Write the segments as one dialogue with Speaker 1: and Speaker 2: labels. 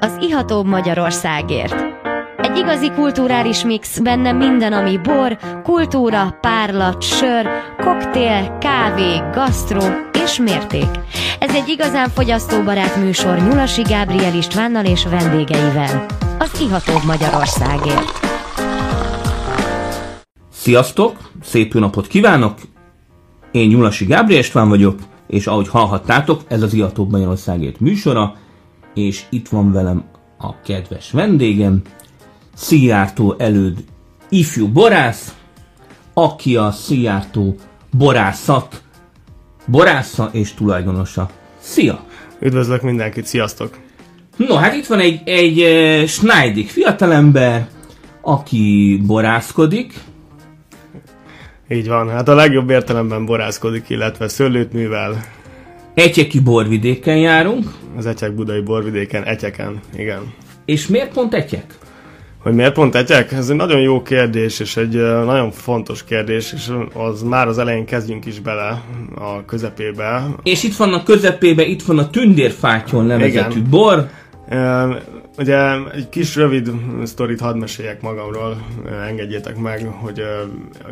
Speaker 1: az iható Magyarországért. Egy igazi kulturális mix, benne minden, ami bor, kultúra, párlat, sör, koktél, kávé, gasztró és mérték. Ez egy igazán fogyasztóbarát műsor Nyulasi Gábriel Istvánnal és vendégeivel. Az iható Magyarországért.
Speaker 2: Sziasztok! Szép jó napot kívánok! Én Nyulasi Gábriel István vagyok, és ahogy hallhattátok, ez az Ihatóbb Magyarországért műsora, és itt van velem a kedves vendégem, Szijjártó előd ifjú borász, aki a Szijjártó borászat borásza és tulajdonosa. Szia!
Speaker 3: Üdvözlök mindenkit, sziasztok!
Speaker 2: No, hát itt van egy, egy uh, Schneidig fiatalember, aki borászkodik.
Speaker 3: Így van, hát a legjobb értelemben borászkodik, illetve szőlőt művel.
Speaker 2: Egyeki borvidéken járunk.
Speaker 3: Az Etyek budai borvidéken, Etyeken, igen.
Speaker 2: És miért pont Etyek?
Speaker 3: Hogy miért pont Etyek? Ez egy nagyon jó kérdés, és egy nagyon fontos kérdés, és az már az elején kezdjünk is bele a közepébe.
Speaker 2: És itt van a közepébe, itt van a tündérfátyon nevezetű igen. bor.
Speaker 3: Uh, Ugye egy kis rövid sztorit hadd meséljek magamról, engedjétek meg, hogy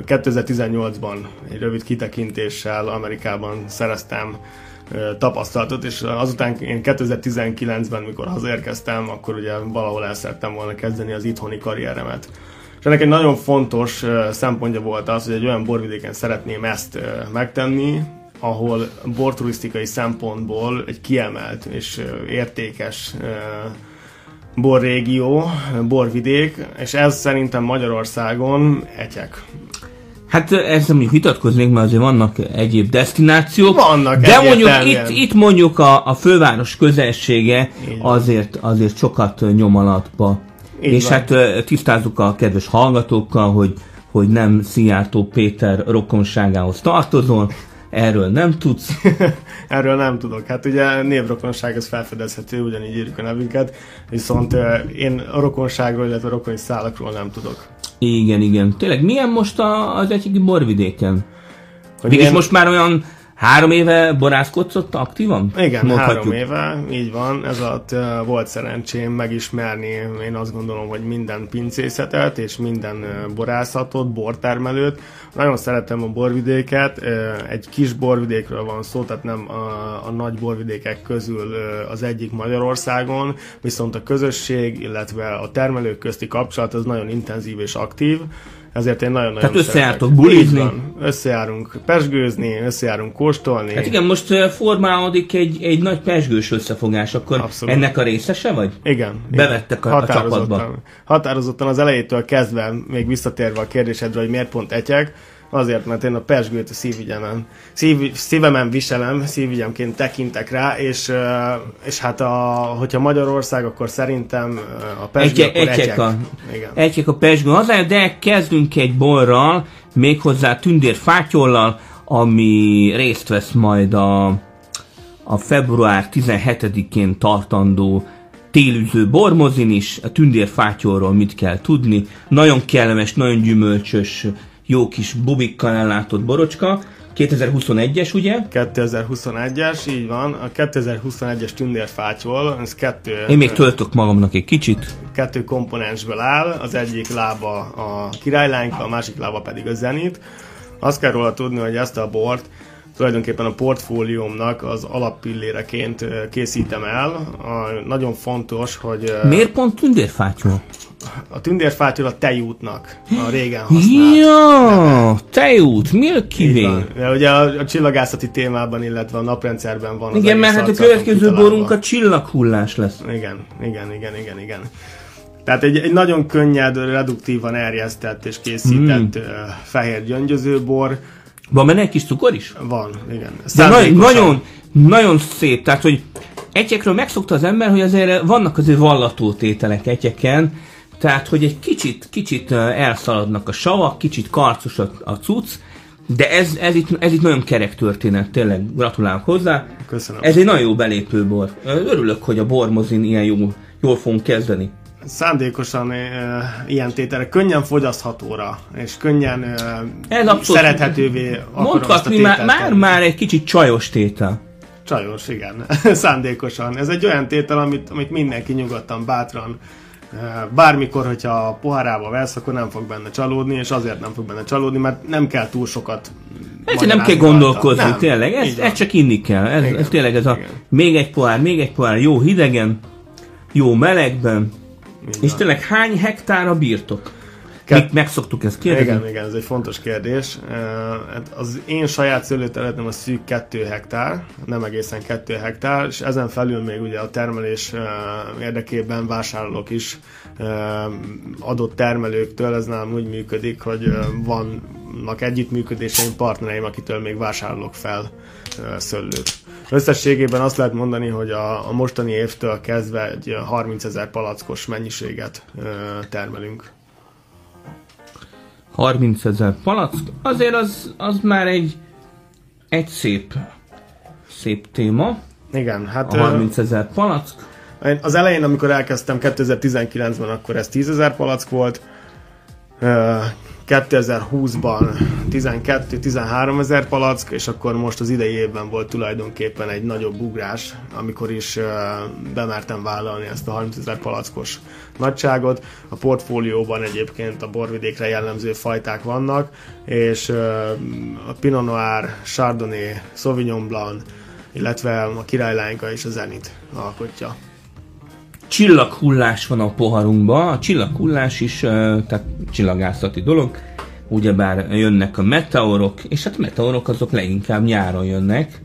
Speaker 3: 2018-ban egy rövid kitekintéssel Amerikában szereztem tapasztalatot, és azután én 2019-ben, mikor hazérkeztem, akkor ugye valahol el szerettem volna kezdeni az itthoni karrieremet. És ennek egy nagyon fontos szempontja volt az, hogy egy olyan borvidéken szeretném ezt megtenni, ahol borturisztikai szempontból egy kiemelt és értékes borrégió, borvidék, és ez szerintem Magyarországon egyek.
Speaker 2: Hát ezzel mondjuk vitatkoznék, mert azért vannak egyéb destinációk.
Speaker 3: Vannak
Speaker 2: De mondjuk itt, itt mondjuk a, a főváros közelsége azért, azért sokat nyom alatba. Így és van. hát tisztázzuk a kedves hallgatókkal, hogy, hogy nem Szijjártó Péter rokonságához tartozol, Erről nem tudsz?
Speaker 3: Erről nem tudok. Hát ugye névrokonság ez felfedezhető, ugyanígy írjuk a nevünket, viszont én a rokonságról, illetve a rokoni szálakról nem tudok.
Speaker 2: Igen, igen. Tényleg milyen most a, az egyik borvidéken? Hogy Mégis most már olyan Három éve borászkodsz aktívan?
Speaker 3: Igen, Mondhatjuk. három éve, így van. Ez alatt uh, volt szerencsém megismerni, én azt gondolom, hogy minden pincészetet és minden uh, borászatot, bortermelőt. Nagyon szeretem a borvidéket, uh, egy kis borvidékről van szó, tehát nem a, a nagy borvidékek közül az egyik Magyarországon, viszont a közösség, illetve a termelők közti kapcsolat az nagyon intenzív és aktív ezért én nagyon-nagyon
Speaker 2: Tehát összejártok bulizni?
Speaker 3: Összejárunk pesgőzni, összejárunk kóstolni.
Speaker 2: Hát igen, most formálódik egy, egy nagy pesgős összefogás, akkor Abszolút. ennek a részese vagy?
Speaker 3: Igen.
Speaker 2: Bevettek a, a csapatba.
Speaker 3: Határozottan az elejétől kezdve, még visszatérve a kérdésedre, hogy miért pont etyek, Azért, mert én a persgőt a szívügyemen, szív, szívemen viselem, szívügyemként tekintek rá, és, és hát a, hogyha Magyarország, akkor szerintem a persgő, egy, akkor egyek.
Speaker 2: A, Igen. egyek a persgő hazája, de kezdünk egy borral, méghozzá tündér fátyollal, ami részt vesz majd a, a február 17-én tartandó télűző bormozin is, a tündérfátyolról mit kell tudni. Nagyon kellemes, nagyon gyümölcsös, jó kis bubikkal ellátott borocska. 2021-es, ugye?
Speaker 3: 2021-es, így van. A 2021-es tündérfátyol, ez kettő...
Speaker 2: Én még töltök magamnak egy kicsit.
Speaker 3: Kettő komponensből áll, az egyik lába a királylányka, a másik lába pedig a zenit. Azt kell róla tudni, hogy ezt a bort tulajdonképpen a portfóliómnak az alappilléreként készítem el. A, nagyon fontos, hogy...
Speaker 2: Miért pont tündérfátyol?
Speaker 3: A tündérfátyol a tejútnak a régen használt.
Speaker 2: Ja, tejút, Milky Way.
Speaker 3: De ugye a, a csillagászati témában, illetve a naprendszerben van
Speaker 2: Igen, mert hát a következő borunk a csillaghullás lesz.
Speaker 3: Igen, igen, igen, igen, igen. Tehát egy, egy nagyon könnyed, reduktívan erjesztett és készített mm. fehér gyöngyözőbor,
Speaker 2: van benne egy kis cukor is?
Speaker 3: Van, igen.
Speaker 2: De nagyon, nagyon, nagyon szép, tehát hogy egyekről megszokta az ember, hogy azért vannak azért vallató tételek egyeken, tehát hogy egy kicsit, kicsit elszaladnak a savak, kicsit karcos a, a cucc, de ez, ez, itt, ez itt nagyon kerek történet, tényleg gratulálok hozzá.
Speaker 3: Köszönöm.
Speaker 2: Ez egy nagyon jó belépőbor. Örülök, hogy a bormozin ilyen jó, jól fogunk kezdeni
Speaker 3: szándékosan e, ilyen tételre, könnyen fogyaszthatóra, és könnyen e, Ez szerethetővé
Speaker 2: Mondhatni már, már, már egy kicsit csajos tétel.
Speaker 3: Csajos, igen. Szándékosan. Ez egy olyan tétel, amit, amit mindenki nyugodtan, bátran, bármikor, hogyha a pohárába vesz, akkor nem fog benne csalódni, és azért nem fog benne csalódni, mert nem kell túl sokat
Speaker 2: ez nem kell gondolkozni, nem. tényleg, ez, ez csak inni kell. Ez, igen, ez tényleg ez a igen. még egy pohár, még egy pohár, jó hidegen, jó melegben, és tényleg hány hektár a birtok? Kett... Meg szoktuk ezt kérdezni?
Speaker 3: Igen, igen, ez egy fontos kérdés. Hát az én saját szőlőterületem a szűk 2 hektár, nem egészen 2 hektár, és ezen felül még ugye a termelés érdekében vásárolok is adott termelőktől, ez nem úgy működik, hogy vannak együttműködéseim, partnereim, akitől még vásárolok fel szőlőt. Összességében azt lehet mondani, hogy a, a mostani évtől kezdve egy 30 ezer palackos mennyiséget termelünk.
Speaker 2: 30 ezer palack, azért az, az már egy, egy szép, szép téma.
Speaker 3: Igen, hát...
Speaker 2: A 30 ezer palack.
Speaker 3: Az elején, amikor elkezdtem 2019-ben, akkor ez 10 ezer palack volt. 2020-ban 12-13 ezer palack, és akkor most az idei évben volt tulajdonképpen egy nagyobb ugrás, amikor is bemertem vállalni ezt a 30 ezer palackos nagyságot. A portfólióban egyébként a borvidékre jellemző fajták vannak, és a Pinot Noir, Chardonnay, Sauvignon Blanc, illetve a királylányka és a Zenit alkotja
Speaker 2: csillaghullás van a poharunkban. A csillaghullás is, tehát csillagászati dolog, ugyebár jönnek a meteorok, és hát a meteorok azok leginkább nyáron jönnek.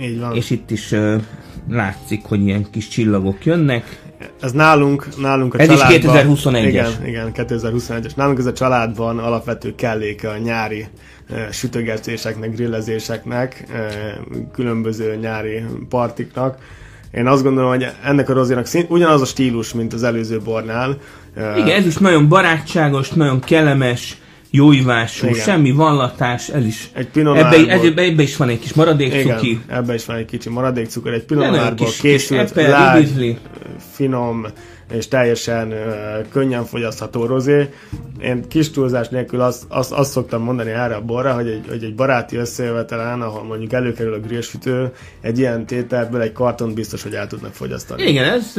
Speaker 3: Így van.
Speaker 2: És itt is látszik, hogy ilyen kis csillagok jönnek.
Speaker 3: Ez nálunk, nálunk a
Speaker 2: ez családban... Ez is 2021-es.
Speaker 3: Igen, igen, 2021-es. Nálunk ez a családban alapvető kelléke a nyári sütögetéseknek, grillezéseknek, különböző nyári partiknak én azt gondolom, hogy ennek a rozinak szint, ugyanaz a stílus, mint az előző bornál.
Speaker 2: Igen, ez is nagyon barátságos, nagyon kellemes, jóivású, Igen. semmi vallatás, ez is.
Speaker 3: Egy ebbe,
Speaker 2: ebbe, ebbe, is van egy kis maradék Igen, cuki.
Speaker 3: ebbe is van egy kicsi maradék cukor, egy pinonárból készült, kis lágy, finom, és teljesen könnyen fogyasztható rozé. Én kis túlzás nélkül azt, azt, azt szoktam mondani erre a borra, hogy egy, hogy egy baráti összejövetelen, ahol mondjuk előkerül a grillsütő, egy ilyen tételből egy karton biztos, hogy el tudnak fogyasztani.
Speaker 2: Igen, ez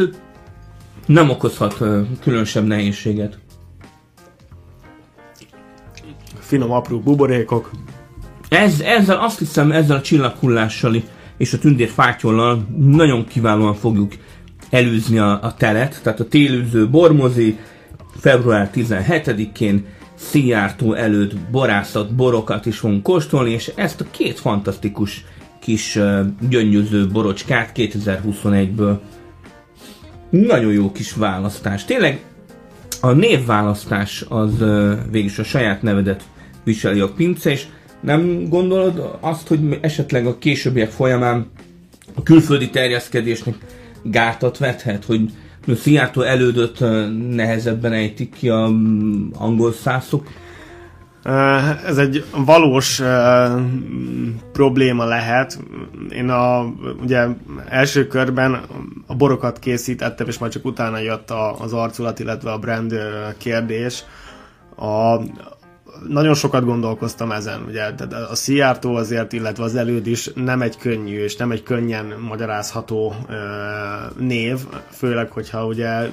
Speaker 2: nem okozhat különösebb nehézséget.
Speaker 3: Finom, apró buborékok.
Speaker 2: Ez, ezzel azt hiszem, ezzel a csillaghullással és a tündér fátyollal nagyon kiválóan fogjuk előzni a, a telet, tehát a télőző bormozi február 17-én Szijjártó előtt borászat borokat is fogunk kóstolni, és ezt a két fantasztikus kis gyöngyöző borocskát 2021-ből nagyon jó kis választás. Tényleg a névválasztás az uh, végül a saját nevedet viseli a pince, és nem gondolod azt, hogy esetleg a későbbiek folyamán a külföldi terjeszkedésnek gátat vethet, hogy a Seattle elődött nehezebben ejtik ki a angol szászok?
Speaker 3: Ez egy valós probléma lehet. Én a ugye első körben a borokat készítettem, és majd csak utána jött a, az arculat, illetve a brand kérdés. A, nagyon sokat gondolkoztam ezen, ugye, tehát a Szijjártó azért, illetve az előd is nem egy könnyű és nem egy könnyen magyarázható ö, név, főleg, hogyha ugye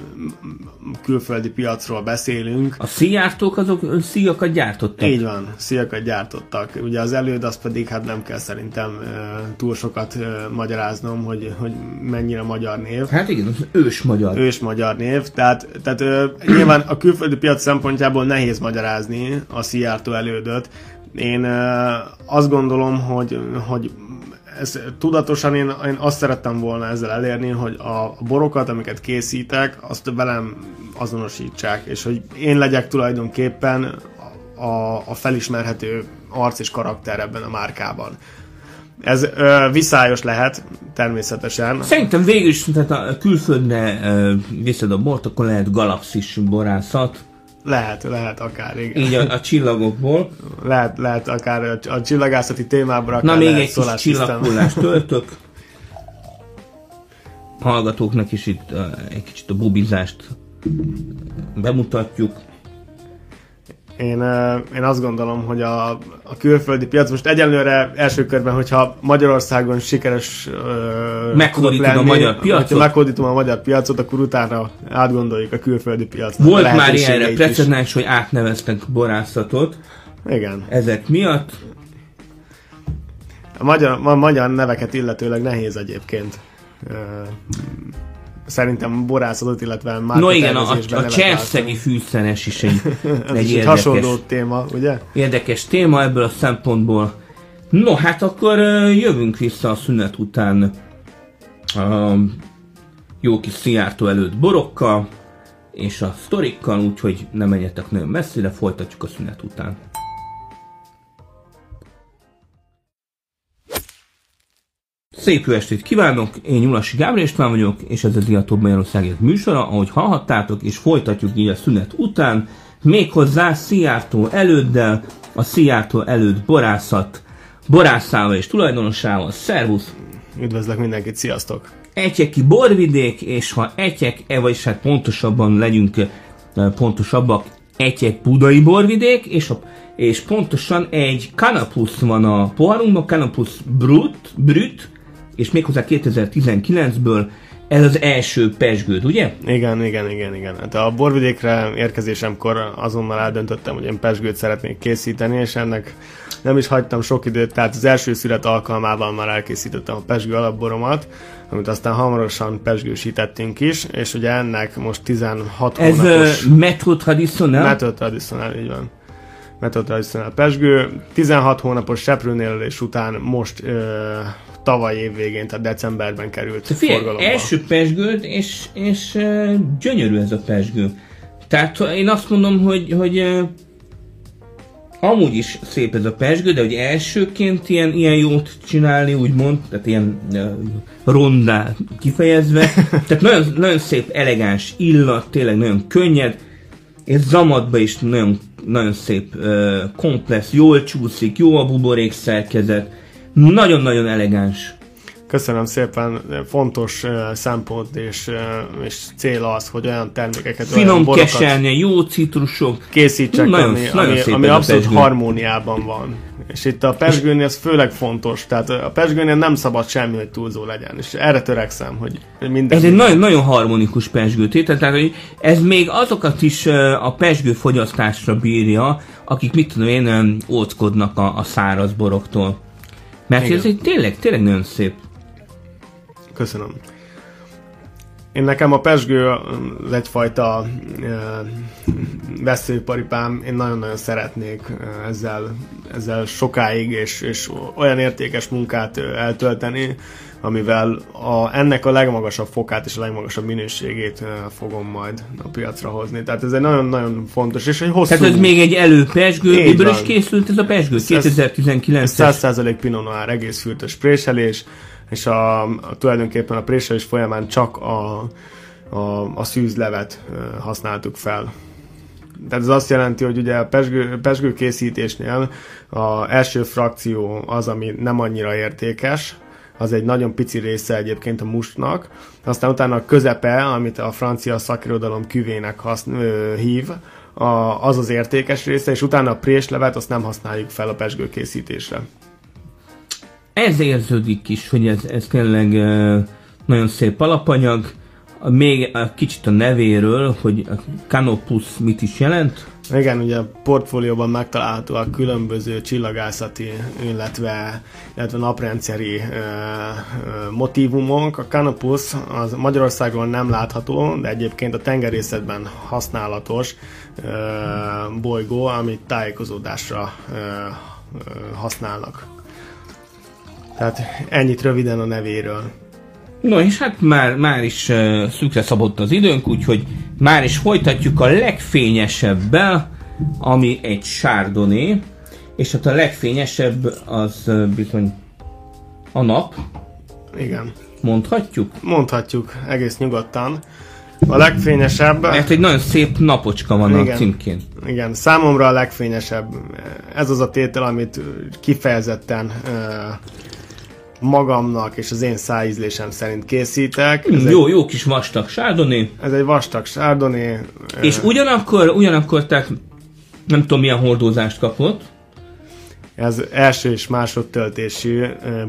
Speaker 3: külföldi piacról beszélünk.
Speaker 2: A Szijjártók azok szíjakat gyártottak?
Speaker 3: Így van, szíjakat gyártottak. Ugye az előd az pedig hát nem kell szerintem ö, túl sokat ö, magyaráznom, hogy, hogy mennyire magyar név.
Speaker 2: Hát igen, az ős magyar.
Speaker 3: Ős magyar név, tehát, tehát ö, nyilván a külföldi piac szempontjából nehéz magyarázni a Szijjártó elődöt. Én azt gondolom, hogy, hogy ez tudatosan én, én azt szerettem volna ezzel elérni, hogy a borokat, amiket készítek, azt velem azonosítsák, és hogy én legyek tulajdonképpen a, a felismerhető arc és karakter ebben a márkában. Ez ö, viszályos lehet, természetesen.
Speaker 2: Szerintem végül is, tehát a külföldre ö, viszed a bort, akkor lehet galaxis borászat,
Speaker 3: lehet, lehet akár, igen.
Speaker 2: Így a, a csillagokból.
Speaker 3: Lehet, lehet akár a, a csillagászati témából akár
Speaker 2: Na még egy kis csillaghullást töltök. Hallgatóknak is itt uh, egy kicsit a bubizást bemutatjuk.
Speaker 3: Én, én azt gondolom, hogy a, a külföldi piac most egyelőre első körben, hogyha Magyarországon sikeres
Speaker 2: meghódítom a magyar piacot,
Speaker 3: hogyha meghódítom a magyar piacot, akkor utána átgondoljuk a külföldi piacot.
Speaker 2: Volt már ilyenre precedens, hogy átneveztek borászatot.
Speaker 3: Igen.
Speaker 2: Ezek miatt.
Speaker 3: A magyar, a magyar neveket illetőleg nehéz egyébként szerintem borászatot, illetve már
Speaker 2: No igen, a, a cserszegi fűszeres is egy,
Speaker 3: egy, érdekes, hasonló téma, ugye?
Speaker 2: Érdekes téma ebből a szempontból. No, hát akkor jövünk vissza a szünet után a jó kis Szijjártó előtt borokkal és a sztorikkal, úgyhogy nem menjetek nagyon messzire, folytatjuk a szünet után. Szép jó estét kívánok, én Nyulasi Gábor István vagyok, és ez a Diatóbb Magyarországért műsora, ahogy hallhattátok, és folytatjuk így a szünet után, méghozzá Szijjártó előddel, a Szijjártó előtt borászat, borászával és tulajdonosával. Szervusz!
Speaker 3: Üdvözlök mindenkit, sziasztok!
Speaker 2: Egyeki borvidék, és ha egyek, e vagyis hát pontosabban legyünk pontosabbak, egyek budai borvidék, és, a, és pontosan egy Canapus van a poharunkban, Canapus Brut, Brut, és méghozzá 2019-ből ez az első pesgőd, ugye?
Speaker 3: Igen, igen, igen, igen. Hát a borvidékre érkezésemkor azonnal eldöntöttem, hogy én pesgőt szeretnék készíteni, és ennek nem is hagytam sok időt, tehát az első szület alkalmával már elkészítettem a pesgő alapboromat, amit aztán hamarosan pesgősítettünk is, és ugye ennek most 16
Speaker 2: Ez
Speaker 3: hónapos...
Speaker 2: Ez method traditional?
Speaker 3: Method traditional, így van. Method traditional pesgő. 16 hónapos seprőnélés után most ö, tavaly év végén, tehát decemberben került figyelj, forgalomba.
Speaker 2: első pesgőd, és, és uh, gyönyörű ez a pesgő. Tehát én azt mondom, hogy, hogy uh, amúgy is szép ez a pesgő, de hogy elsőként ilyen, ilyen jót csinálni, úgymond, tehát ilyen uh, rondá kifejezve, tehát nagyon, nagyon szép, elegáns illat, tényleg nagyon könnyed, és zamatba is nagyon, nagyon szép, uh, komplex, jól csúszik, jó a buborék szerkezet, nagyon-nagyon elegáns.
Speaker 3: Köszönöm szépen, fontos uh, szempont és, uh, és cél az, hogy olyan termékeket,
Speaker 2: Finom olyan keselni, jó citrusok.
Speaker 3: Készítsek, nagyon, ami, nagyon ami, ami abszolút harmóniában van. És itt a pesgőnél ez főleg fontos, tehát a pesgőnél nem szabad semmi, hogy túlzó legyen, és erre törekszem, hogy minden...
Speaker 2: Ez egy nagyon, nagyon harmonikus pesgő tehát hogy ez még azokat is a pesgő fogyasztásra bírja, akik mit tudom én, óckodnak a, a száraz boroktól. Mert Igen. ez egy tényleg, tényleg nagyon szép.
Speaker 3: Köszönöm. Én nekem a pesgő egyfajta e, veszőparipám, én nagyon-nagyon szeretnék ezzel, ezzel sokáig és, és olyan értékes munkát eltölteni, amivel a, ennek a legmagasabb fokát és a legmagasabb minőségét fogom majd a piacra hozni. Tehát ez egy nagyon-nagyon fontos, és egy hosszú...
Speaker 2: Tehát ez még egy előpesgő, miből is készült ez a pesgő? 2019
Speaker 3: 100% Pinot Noir, egész fürtös préselés, és a, a, tulajdonképpen a préselés folyamán csak a, a, a szűzlevet használtuk fel. Tehát ez azt jelenti, hogy ugye a pesgő, pesgő készítésnél a első frakció az, ami nem annyira értékes, az egy nagyon pici része egyébként a mustnak, aztán utána a közepe, amit a francia szakirodalom küvének haszn- hív, a, az az értékes része, és utána a préslevet azt nem használjuk fel a pesgő készítésre.
Speaker 2: Ez érződik is, hogy ez, ez tényleg nagyon szép alapanyag, még a kicsit a nevéről, hogy Canopus mit is jelent?
Speaker 3: Igen, ugye a portfólióban megtalálhatóak különböző csillagászati, illetve, illetve naprendszeri e, e, motivumok. A Canopus az Magyarországon nem látható, de egyébként a tengerészetben használatos e, bolygó, amit tájékozódásra e, e, használnak. Tehát ennyit röviden a nevéről.
Speaker 2: No és hát már, már is uh, szükre szabott az időnk, úgyhogy már is folytatjuk a legfényesebbel, ami egy sárdoné, és hát a legfényesebb az uh, bizony a nap.
Speaker 3: Igen.
Speaker 2: Mondhatjuk?
Speaker 3: Mondhatjuk, egész nyugodtan. A legfényesebb...
Speaker 2: Mert egy nagyon szép napocska van igen, a címként.
Speaker 3: Igen, számomra a legfényesebb. Ez az a tétel, amit kifejezetten uh, magamnak és az én szájízlésem szerint készítek.
Speaker 2: Ez jó, egy, jó kis vastag sárdoné.
Speaker 3: Ez egy vastag sárdoné.
Speaker 2: És ugyanakkor, ugyanakkor tehát Nem tudom, milyen hordózást kapott.
Speaker 3: Ez első és másodtöltési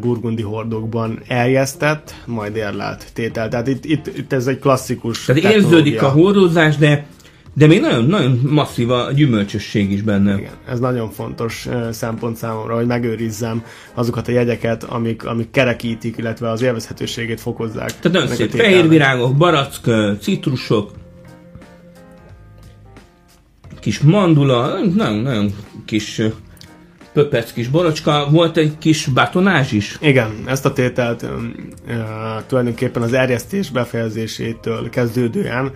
Speaker 3: burgundi hordókban eljesztett, majd érlelt tétel. Tehát itt, itt, itt ez egy klasszikus
Speaker 2: Tehát érződik a hordózás, de de még nagyon, nagyon masszív a gyümölcsösség is benne.
Speaker 3: Igen, ez nagyon fontos szempont számomra, hogy megőrizzem azokat a jegyeket, amik, amik kerekítik, illetve az élvezhetőségét fokozzák.
Speaker 2: Tehát nagyon szép fehér virágok, barack, citrusok, kis mandula, nagyon-nagyon kis pöpec kis borocska, volt egy kis batonázs is?
Speaker 3: Igen, ezt a tételt uh, tulajdonképpen az erjesztés befejezésétől kezdődően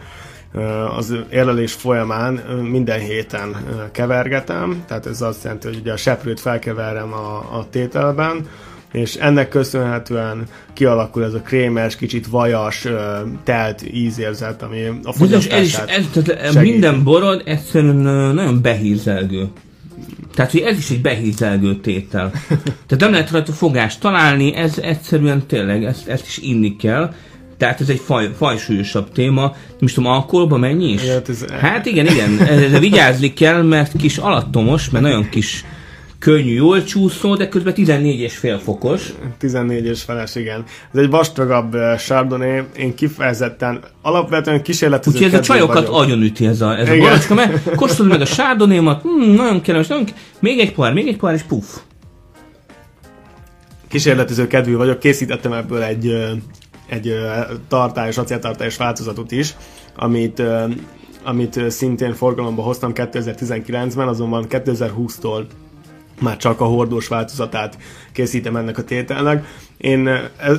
Speaker 3: az érlelés folyamán minden héten kevergetem, tehát ez azt jelenti, hogy ugye a seprőt felkeverem a, a tételben, és ennek köszönhetően kialakul ez a krémes, kicsit vajas, telt ízérzet, ami a fogyasztását
Speaker 2: ez, ez, ez, Minden borod egyszerűen nagyon behízelgő. Tehát, hogy ez is egy behízelgő tétel. Tehát nem lehet rajta fogást találni, ez egyszerűen tényleg, ezt, ezt is inni kell. Tehát ez egy faj, fajsúlyosabb téma. Nem tudom, alkoholban mennyi is? Hát, ez... hát igen, igen. Ezzel vigyázni kell, mert kis alattomos, mert nagyon kis könnyű, jól csúszó, de közben 14 és fél fokos.
Speaker 3: 14 és feles, igen. Ez egy vastagabb uh, Chardonnay, én kifejezetten alapvetően kísérletező
Speaker 2: Úgyhogy ez a csajokat üti ez a, ez a borocska, mert kóstolod meg a Chardonnay-mat, hmm, nagyon kellemes, nagyon, még egy pohár, még egy pohár, és puff.
Speaker 3: Kísérletező kedvű vagyok, készítettem ebből egy, egy tartályos, acéltartályos változatot is, amit amit szintén forgalomba hoztam 2019-ben, azonban 2020-tól már csak a hordós változatát készítem ennek a tételnek. Én,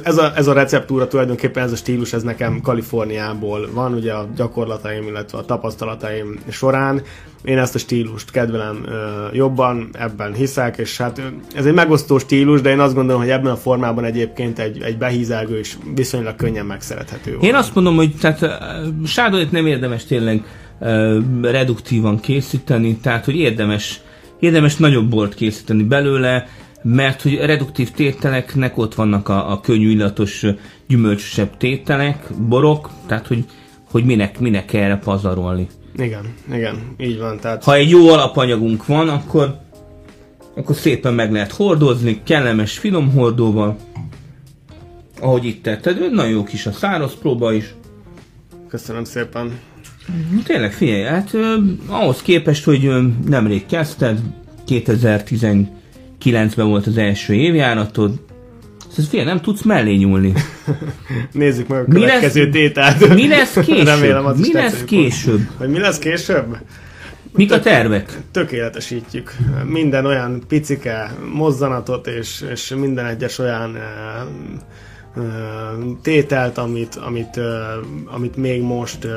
Speaker 3: ez, a, ez a receptúra tulajdonképpen ez a stílus, ez nekem Kaliforniából van, ugye a gyakorlataim, illetve a tapasztalataim során. Én ezt a stílust kedvelem ö, jobban, ebben hiszek, és hát ez egy megosztó stílus, de én azt gondolom, hogy ebben a formában egyébként egy, egy behízelgő és viszonylag könnyen megszerethető.
Speaker 2: Én van. azt mondom, hogy tehát sádolét nem érdemes tényleg reduktívan készíteni, tehát hogy érdemes érdemes nagyobb bort készíteni belőle, mert hogy reduktív tételeknek ott vannak a, a könnyű illatos, gyümölcsösebb tételek, borok, tehát hogy, hogy minek, minek kell erre pazarolni.
Speaker 3: Igen, igen, így van. Tehát...
Speaker 2: Ha egy jó alapanyagunk van, akkor, akkor szépen meg lehet hordozni, kellemes finom hordóval, ahogy itt tetted, nagyon jó kis a száraz próba is.
Speaker 3: Köszönöm szépen.
Speaker 2: Mhm. Tényleg, figyelj, hát ö, ahhoz képest, hogy ö, nemrég kezdted, 2019-ben volt az első évjáratod, ez figyelj, nem tudsz mellé nyúlni.
Speaker 3: Nézzük meg a következő mi lesz, tételt.
Speaker 2: Mi lesz később? Remélem, az mi lesz később?
Speaker 3: Hogy mi lesz később?
Speaker 2: Mik a tervek?
Speaker 3: Tökéletesítjük. Minden olyan picike mozzanatot és, és minden egyes olyan tételt, amit, amit, amit még most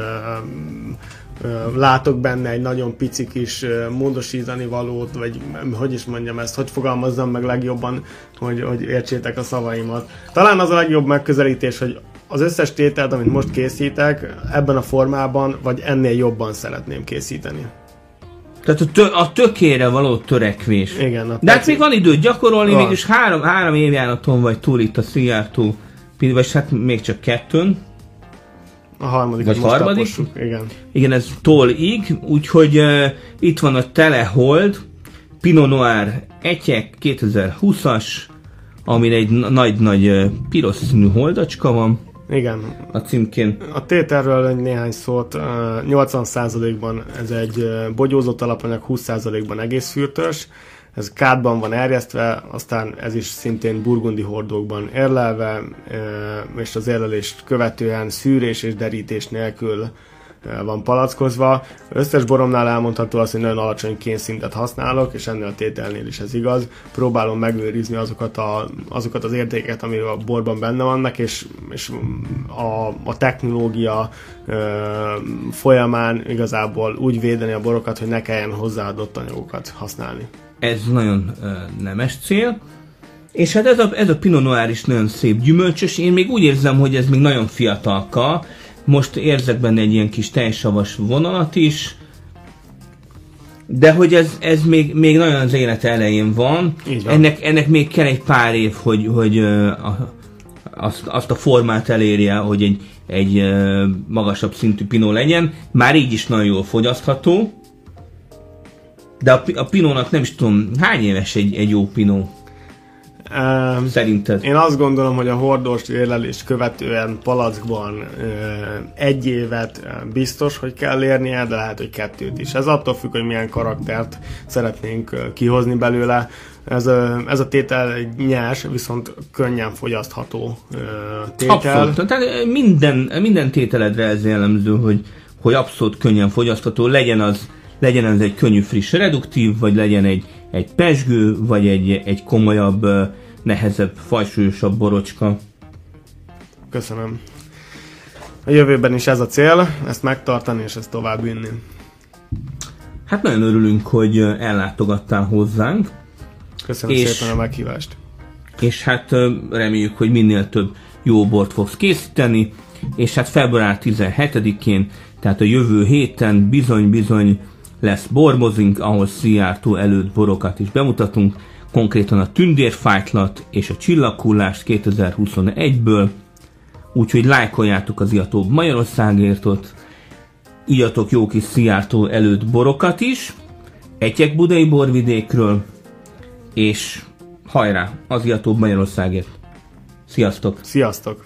Speaker 3: látok benne egy nagyon pici kis módosítani valót, vagy hogy is mondjam ezt, hogy fogalmazzam meg legjobban, hogy, hogy értsétek a szavaimat. Talán az a legjobb megközelítés, hogy az összes tételt, amit most készítek, ebben a formában, vagy ennél jobban szeretném készíteni.
Speaker 2: Tehát a, tö- a tökére való törekvés.
Speaker 3: Igen.
Speaker 2: A De hát még van idő gyakorolni, van. mégis három, három évjáraton vagy túl itt a Szijjártó vagy hát még csak kettőn.
Speaker 3: A harmadik.
Speaker 2: Vagy harmadik.
Speaker 3: igen.
Speaker 2: Igen, ez tollig, úgyhogy uh, itt van a Telehold, Pinot Noir Etyek 2020-as, amin egy nagy-nagy uh, piros színű holdacska van.
Speaker 3: Igen.
Speaker 2: A címkén.
Speaker 3: A tételről néhány szót. 80%-ban ez egy bogyózott alapanyag, 20%-ban egész fürtös ez kádban van erjesztve, aztán ez is szintén burgundi hordókban érlelve, és az érlelést követően szűrés és derítés nélkül van palackozva. Összes boromnál elmondható az, hogy nagyon alacsony kénszintet használok, és ennél a tételnél is ez igaz. Próbálom megőrizni azokat, a, azokat az értéket, ami a borban benne vannak, és, és a, a technológia ö, folyamán igazából úgy védeni a borokat, hogy ne kelljen hozzáadott anyagokat használni
Speaker 2: ez nagyon uh, nemes cél. És hát ez a, ez a Pinot Noir is nagyon szép gyümölcsös, én még úgy érzem, hogy ez még nagyon fiatalka, most érzek benne egy ilyen kis tejsavas vonalat is, de hogy ez, ez még, még nagyon az élet elején van, van. Ennek, ennek még kell egy pár év, hogy, hogy a, azt, azt a formát elérje, hogy egy, egy magasabb szintű pinó legyen. Már így is nagyon jól fogyasztható, De a, a pinónak nem is tudom, hány éves egy, egy jó pinó?
Speaker 3: Uh,
Speaker 2: Szerinted?
Speaker 3: Én azt gondolom, hogy a hordós érlelést követően palackban uh, egy évet uh, biztos, hogy kell érnie, de lehet, hogy kettőt is. Ez attól függ, hogy milyen karaktert szeretnénk uh, kihozni belőle. Ez a, ez a tétel egy nyers, viszont könnyen fogyasztható uh, tétel.
Speaker 2: Abszolút. Tehát minden, minden tételedre ez jellemző, hogy, hogy abszolút könnyen fogyasztható, legyen az, legyen az egy könnyű, friss, reduktív, vagy legyen egy, egy pesgő, vagy egy, egy komolyabb, nehezebb, fajsúlyosabb borocska.
Speaker 3: Köszönöm. A jövőben is ez a cél, ezt megtartani és ezt tovább vinni.
Speaker 2: Hát nagyon örülünk, hogy ellátogattál hozzánk.
Speaker 3: Köszönöm és, szépen a meghívást.
Speaker 2: És hát reméljük, hogy minél több jó bort fogsz készíteni, és hát február 17-én, tehát a jövő héten bizony-bizony lesz borbozink, ahol Szijjártó előtt borokat is bemutatunk, konkrétan a tündérfájtlat és a csillagkullást 2021-ből, úgyhogy lájkoljátok az Iatóbb Magyarországértot, íjatok jó kis Szijjártó előtt borokat is, Egyek Budai borvidékről, és hajrá, az Iatóbb Magyarországért. Sziasztok!
Speaker 3: Sziasztok!